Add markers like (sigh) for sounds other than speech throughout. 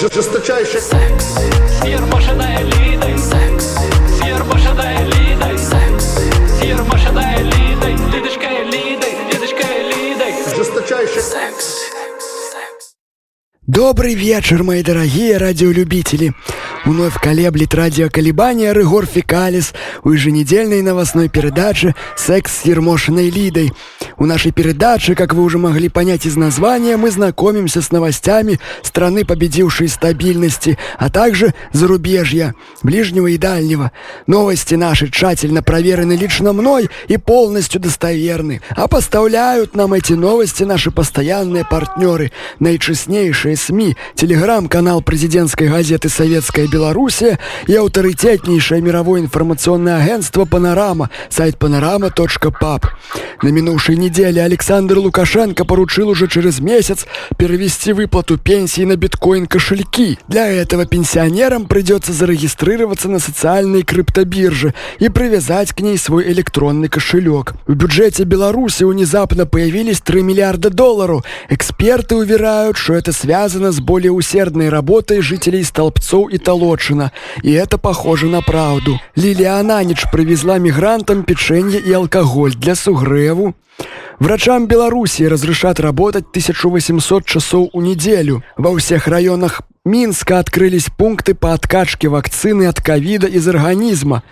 Жесточайший секс Сир машина элитой секс Сир машина элитой секс Сир машина элитой Лидочка элитой, лидочка элитой Жесточайший Секс Добрый вечер, мои дорогие радиолюбители! Вновь колеблет радиоколебания Рыгор Фекалис у еженедельной новостной передачи «Секс с Ермошиной Лидой». У нашей передачи, как вы уже могли понять из названия, мы знакомимся с новостями страны, победившей стабильности, а также зарубежья, ближнего и дальнего. Новости наши тщательно проверены лично мной и полностью достоверны, а поставляют нам эти новости наши постоянные партнеры, наичестнейшие СМИ, телеграм-канал президентской газеты «Советская Белоруссия» и авторитетнейшее мировое информационное агентство «Панорама», сайт panorama.pub. На минувшей неделе Александр Лукашенко поручил уже через месяц перевести выплату пенсии на биткоин-кошельки. Для этого пенсионерам придется зарегистрироваться на социальной криптобирже и привязать к ней свой электронный кошелек. В бюджете Беларуси внезапно появились 3 миллиарда долларов. Эксперты уверяют, что это связано с более усердной работой жителей Столбцов и Толочина. И это похоже на правду. Лилия Ананич привезла мигрантам печенье и алкоголь для Сугреву. Врачам Беларуси разрешат работать 1800 часов у неделю. Во всех районах Минска открылись пункты по откачке вакцины от ковида из организма.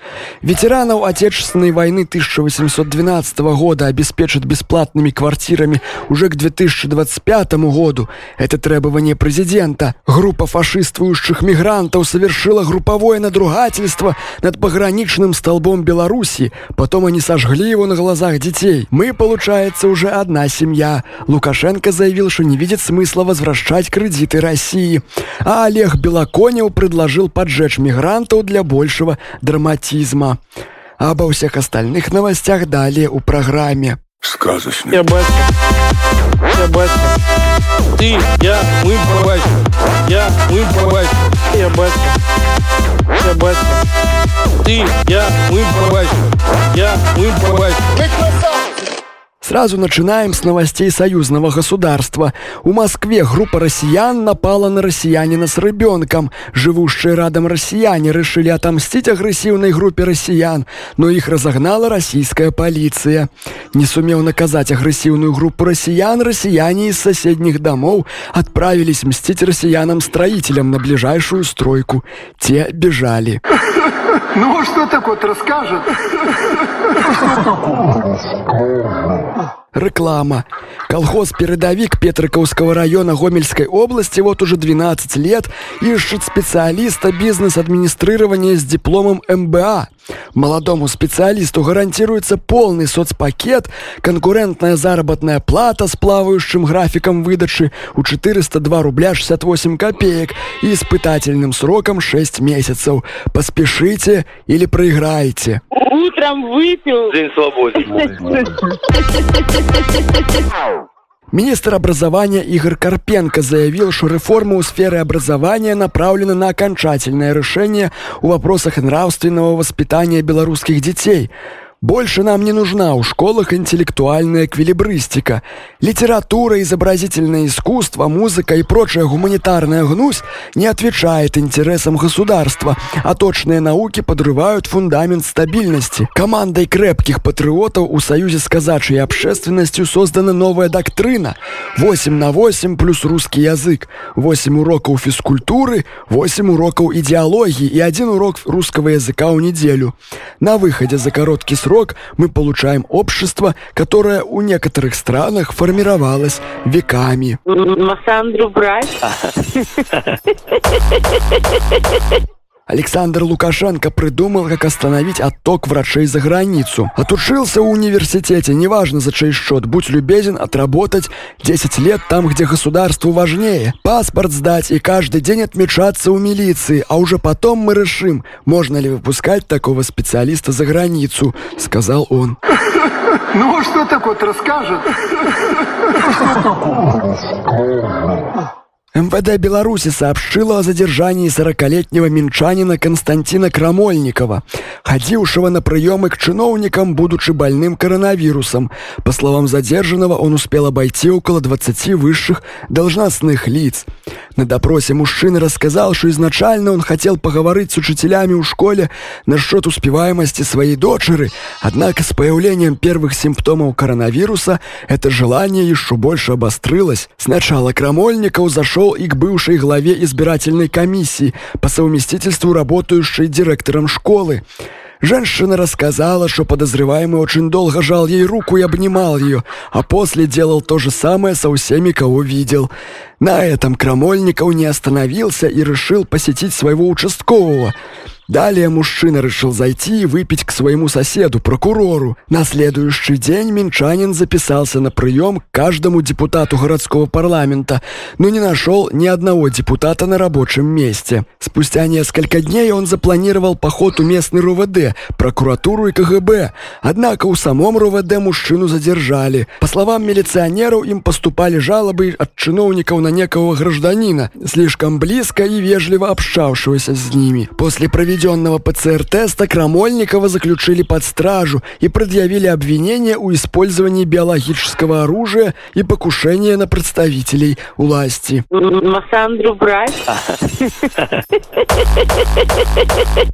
Ветеранов Отечественной войны 1812 года обеспечат бесплатными квартирами уже к 2025 году. Это требование президента. Группа фашистующих мигрантов совершила групповое надругательство над пограничным столбом Беларуси. Потом они сожгли его на глазах детей. Мы, получается, уже одна семья. Лукашенко заявил, что не видит смысла возвращать кредиты России а Олег Белоконев предложил поджечь мигрантов для большего драматизма. А обо всех остальных новостях далее у программе. Сказочный Я батька. Я батька. Ты, я, мы батька. Я, мы батька. Я батька. Я батька. Ты, я, мы батька. Я, мы батька. Сразу начинаем с новостей союзного государства. У Москве группа россиян напала на россиянина с ребенком. Живущие рядом россияне решили отомстить агрессивной группе россиян, но их разогнала российская полиция. Не сумев наказать агрессивную группу россиян, россияне из соседних домов отправились мстить россиянам-строителям на ближайшую стройку. Те бежали. Ну что такое расскажет? Реклама. Колхоз «Передовик» Петриковского района Гомельской области вот уже 12 лет ищет специалиста бизнес-администрирования с дипломом МБА. Молодому специалисту гарантируется полный соцпакет, конкурентная заработная плата с плавающим графиком выдачи у 402 рубля 68 копеек и испытательным сроком 6 месяцев. Поспешите или проиграете. Утром выпил. День свободен. (laughs) Министр образования Игорь Карпенко заявил, что реформа у сферы образования направлена на окончательное решение в вопросах нравственного воспитания белорусских детей. Больше нам не нужна у школах интеллектуальная эквилибристика. Литература, изобразительное искусство, музыка и прочая гуманитарная гнусь не отвечает интересам государства, а точные науки подрывают фундамент стабильности. Командой крепких патриотов у Союзе с казачьей общественностью создана новая доктрина. 8 на 8 плюс русский язык, 8 уроков физкультуры, 8 уроков идеологии и один урок русского языка в неделю. На выходе за короткий срок мы получаем общество, которое у некоторых странах формировалось веками. Массандру брать. (laughs) Александр Лукашенко придумал, как остановить отток врачей за границу. Отучился в университете, неважно за чей счет, будь любезен отработать 10 лет там, где государству важнее. Паспорт сдать и каждый день отмечаться у милиции, а уже потом мы решим, можно ли выпускать такого специалиста за границу, сказал он. (laughs) (laughs) Ну что такое расскажет? МВД Беларуси сообщило о задержании 40-летнего минчанина Константина Крамольникова, ходившего на приемы к чиновникам, будучи больным коронавирусом. По словам задержанного, он успел обойти около 20 высших должностных лиц. На допросе мужчина рассказал, что изначально он хотел поговорить с учителями у школе насчет успеваемости своей дочери, однако с появлением первых симптомов коронавируса это желание еще больше обострилось. Сначала Крамольников зашел и к бывшей главе избирательной комиссии, по совместительству работающей директором школы. Женщина рассказала, что подозреваемый очень долго жал ей руку и обнимал ее, а после делал то же самое со всеми, кого видел. На этом Крамольников не остановился и решил посетить своего участкового. Далее мужчина решил зайти и выпить к своему соседу, прокурору. На следующий день минчанин записался на прием к каждому депутату городского парламента, но не нашел ни одного депутата на рабочем месте. Спустя несколько дней он запланировал поход у местной РУВД, прокуратуру и КГБ. Однако у самом РУВД мужчину задержали. По словам милиционеров, им поступали жалобы от чиновников на некого гражданина, слишком близко и вежливо общавшегося с ними. После проведения проведенного ПЦР-теста Крамольникова заключили под стражу и предъявили обвинение у использовании биологического оружия и покушения на представителей власти. Массандру брать?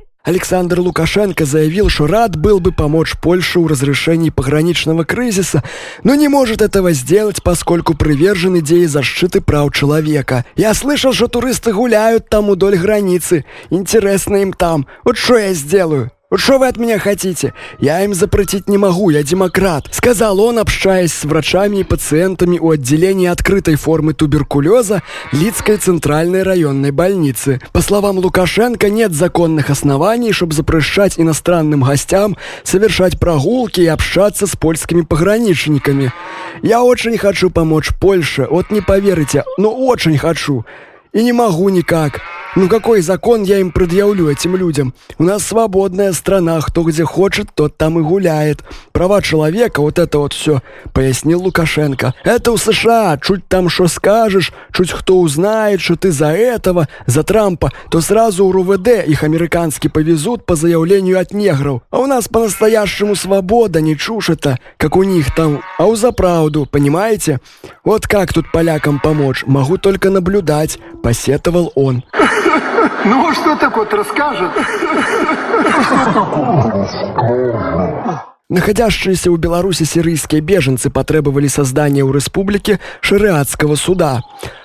(laughs) Александр Лукашенко заявил, что рад был бы помочь Польше у разрешении пограничного кризиса, но не может этого сделать, поскольку привержен идее защиты прав человека. Я слышал, что туристы гуляют там удоль границы. Интересно им там. Вот что я сделаю? Что вы от меня хотите? Я им запретить не могу, я демократ», — сказал он, общаясь с врачами и пациентами у отделения открытой формы туберкулеза Лицкой центральной районной больницы. По словам Лукашенко, нет законных оснований, чтобы запрещать иностранным гостям совершать прогулки и общаться с польскими пограничниками. «Я очень хочу помочь Польше, вот не поверите, но очень хочу. И не могу никак». Ну какой закон я им предъявлю этим людям? У нас свободная страна, кто где хочет, тот там и гуляет. Права человека, вот это вот все, пояснил Лукашенко. Это у США, чуть там что скажешь, чуть кто узнает, что ты за этого, за Трампа, то сразу у РУВД их американский повезут по заявлению от негров. А у нас по-настоящему свобода, не чушь это, как у них там, а у за правду, понимаете? Вот как тут полякам помочь, могу только наблюдать, посетовал он. (laughs) Ну, а что такое расскажет? Находящиеся у Беларуси сирийские беженцы потребовали создания у республики шариатского суда.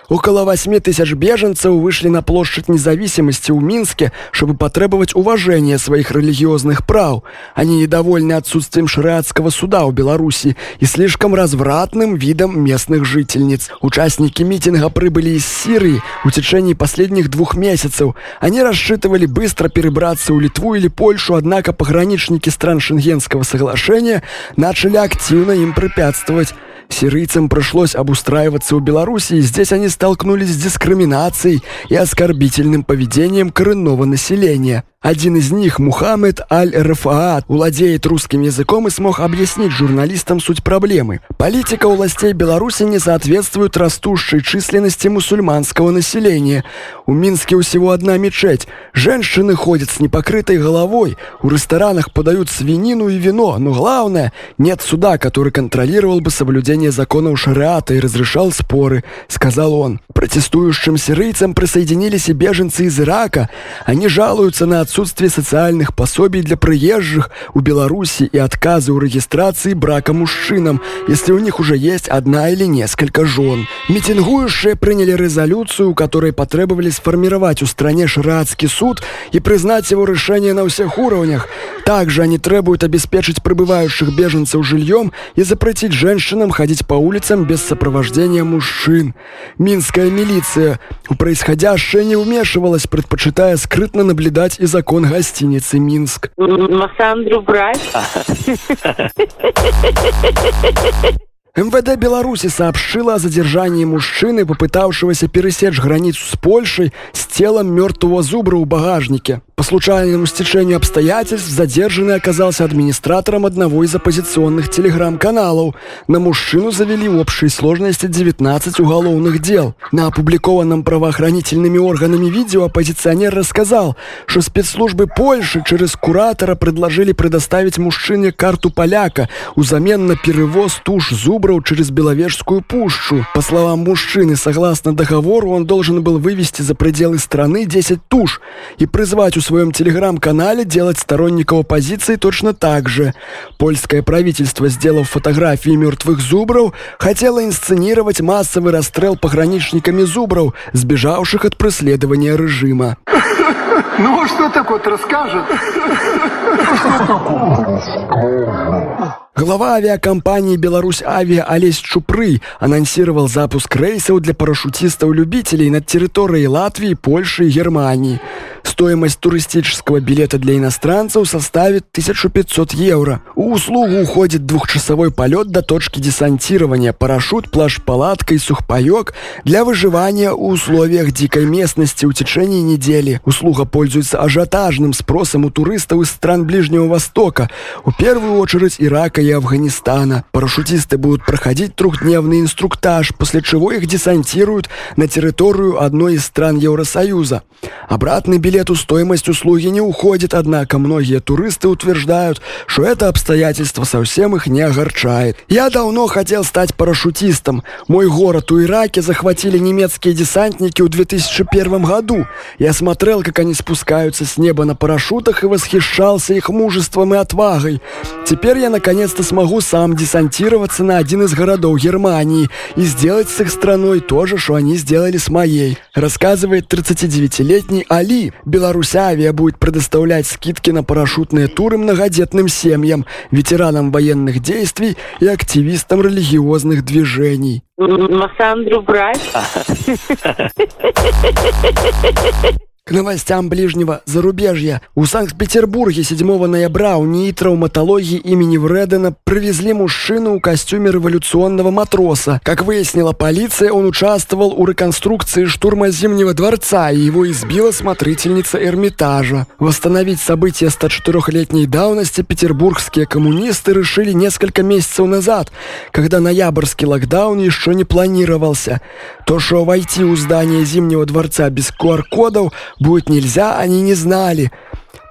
Около 8 тысяч беженцев вышли на площадь независимости у Минске, чтобы потребовать уважения своих религиозных прав. Они недовольны отсутствием шариатского суда у Беларуси и слишком развратным видом местных жительниц. Участники митинга прибыли из Сирии в течение последних двух месяцев. Они рассчитывали быстро перебраться у Литву или Польшу, однако пограничники стран Шенгенского соглашения начали активно им препятствовать. Сирийцам пришлось обустраиваться у Беларуси, и здесь они столкнулись с дискриминацией и оскорбительным поведением коренного населения. Один из них, Мухаммед Аль-Рафаат, владеет русским языком и смог объяснить журналистам суть проблемы. Политика у властей Беларуси не соответствует растущей численности мусульманского населения. У Минске всего одна мечеть. Женщины ходят с непокрытой головой. У ресторанах подают свинину и вино. Но главное, нет суда, который контролировал бы соблюдение законов шариата и разрешал споры, сказал он. Протестующим сирийцам присоединились и беженцы из Ирака. Они жалуются на отсутствие социальных пособий для приезжих у Беларуси и отказы у регистрации брака мужчинам, если у них уже есть одна или несколько жен. Митингующие приняли резолюцию, которой потребовали сформировать у стране шариатский суд и признать его решение на всех уровнях. Также они требуют обеспечить пребывающих беженцев жильем и запретить женщинам ходить по улицам без сопровождения мужчин. Минская милиция у происходящее не вмешивалась, предпочитая скрытно наблюдать и закон гостиницы Минск. Массандру брать? (laughs) МВД Беларуси сообщила о задержании мужчины, попытавшегося пересечь границу с Польшей с телом мертвого зубра у багажнике. По случайному стечению обстоятельств задержанный оказался администратором одного из оппозиционных телеграм-каналов. На мужчину завели в общей сложности 19 уголовных дел. На опубликованном правоохранительными органами видео оппозиционер рассказал, что спецслужбы Польши через куратора предложили предоставить мужчине карту поляка узамен на перевоз туш зубров через Беловежскую пущу. По словам мужчины, согласно договору, он должен был вывести за пределы страны 10 туш и призвать у своем телеграм-канале делать сторонников оппозиции точно так же. Польское правительство, сделав фотографии мертвых зубров, хотело инсценировать массовый расстрел пограничниками зубров, сбежавших от преследования режима. (laughs) Ну, что такое расскажет? Глава авиакомпании «Беларусь Авиа» Олесь Чупры анонсировал запуск рейсов для парашютистов-любителей на территории Латвии, Польши и Германии. Стоимость туристического билета для иностранцев составит 1500 евро. У услугу уходит двухчасовой полет до точки десантирования, парашют, плащ-палатка и сухпайок для выживания у условиях дикой местности в течение недели. Услуга пользуется ажиотажным спросом у туристов из стран Ближнего Востока, в первую очередь Ирака и Афганистана. Парашютисты будут проходить трехдневный инструктаж, после чего их десантируют на территорию одной из стран Евросоюза. Обратный билету стоимость услуги не уходит, однако многие туристы утверждают, что это обстоятельство совсем их не огорчает. Я давно хотел стать парашютистом. Мой город у Ираке захватили немецкие десантники в 2001 году. Я смотрел, как они спускаются с неба на парашютах и восхищался их мужеством и отвагой. Теперь я наконец-то смогу сам десантироваться на один из городов Германии и сделать с их страной то же, что они сделали с моей, рассказывает 39-летний Али. Беларусь Авиа будет предоставлять скидки на парашютные туры многодетным семьям, ветеранам военных действий и активистам религиозных движений. Массандру брать? (laughs) (laughs) К новостям ближнего зарубежья. У Санкт-Петербурге 7 ноября у НИИ травматологии имени Вредена привезли мужчину в костюме революционного матроса. Как выяснила полиция, он участвовал у реконструкции штурма Зимнего дворца, и его избила смотрительница Эрмитажа. Восстановить события 104-летней давности петербургские коммунисты решили несколько месяцев назад, когда ноябрьский локдаун еще не планировался. То, что войти у здания Зимнего дворца без QR-кодов будет нельзя, они не знали.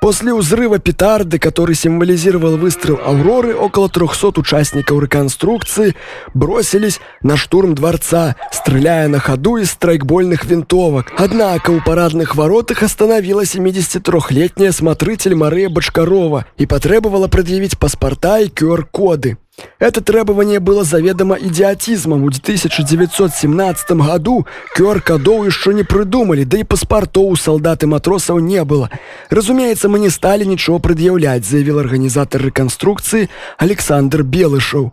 После взрыва петарды, который символизировал выстрел «Авроры», около 300 участников реконструкции бросились на штурм дворца, стреляя на ходу из страйкбольных винтовок. Однако у парадных ворот их остановила 73-летняя смотритель Мария Бочкарова и потребовала предъявить паспорта и QR-коды. Это требование было заведомо идиотизмом. В 1917 году QR-кодов еще не придумали, да и паспортов у солдат и матросов не было. Разумеется, мы не стали ничего предъявлять, заявил организатор реконструкции Александр Белышев.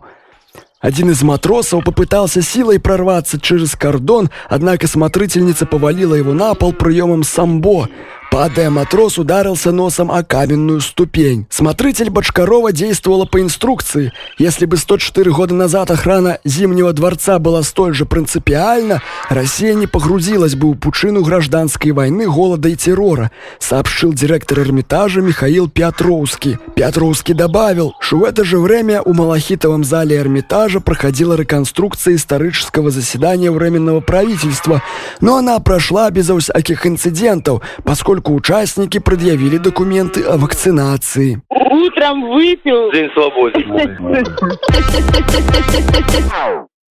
Один из матросов попытался силой прорваться через кордон, однако смотрительница повалила его на пол приемом самбо. Падая, матрос ударился носом о каменную ступень. Смотритель Бочкарова действовала по инструкции. Если бы 104 года назад охрана Зимнего дворца была столь же принципиальна, Россия не погрузилась бы в пучину гражданской войны, голода и террора, сообщил директор Эрмитажа Михаил Петровский. Петровский добавил, что в это же время у Малахитовом зале Эрмитажа проходила реконструкция исторического заседания Временного правительства, но она прошла безо всяких инцидентов, поскольку участники предъявили документы о вакцинации. Утром выпил. День свободы. (laughs)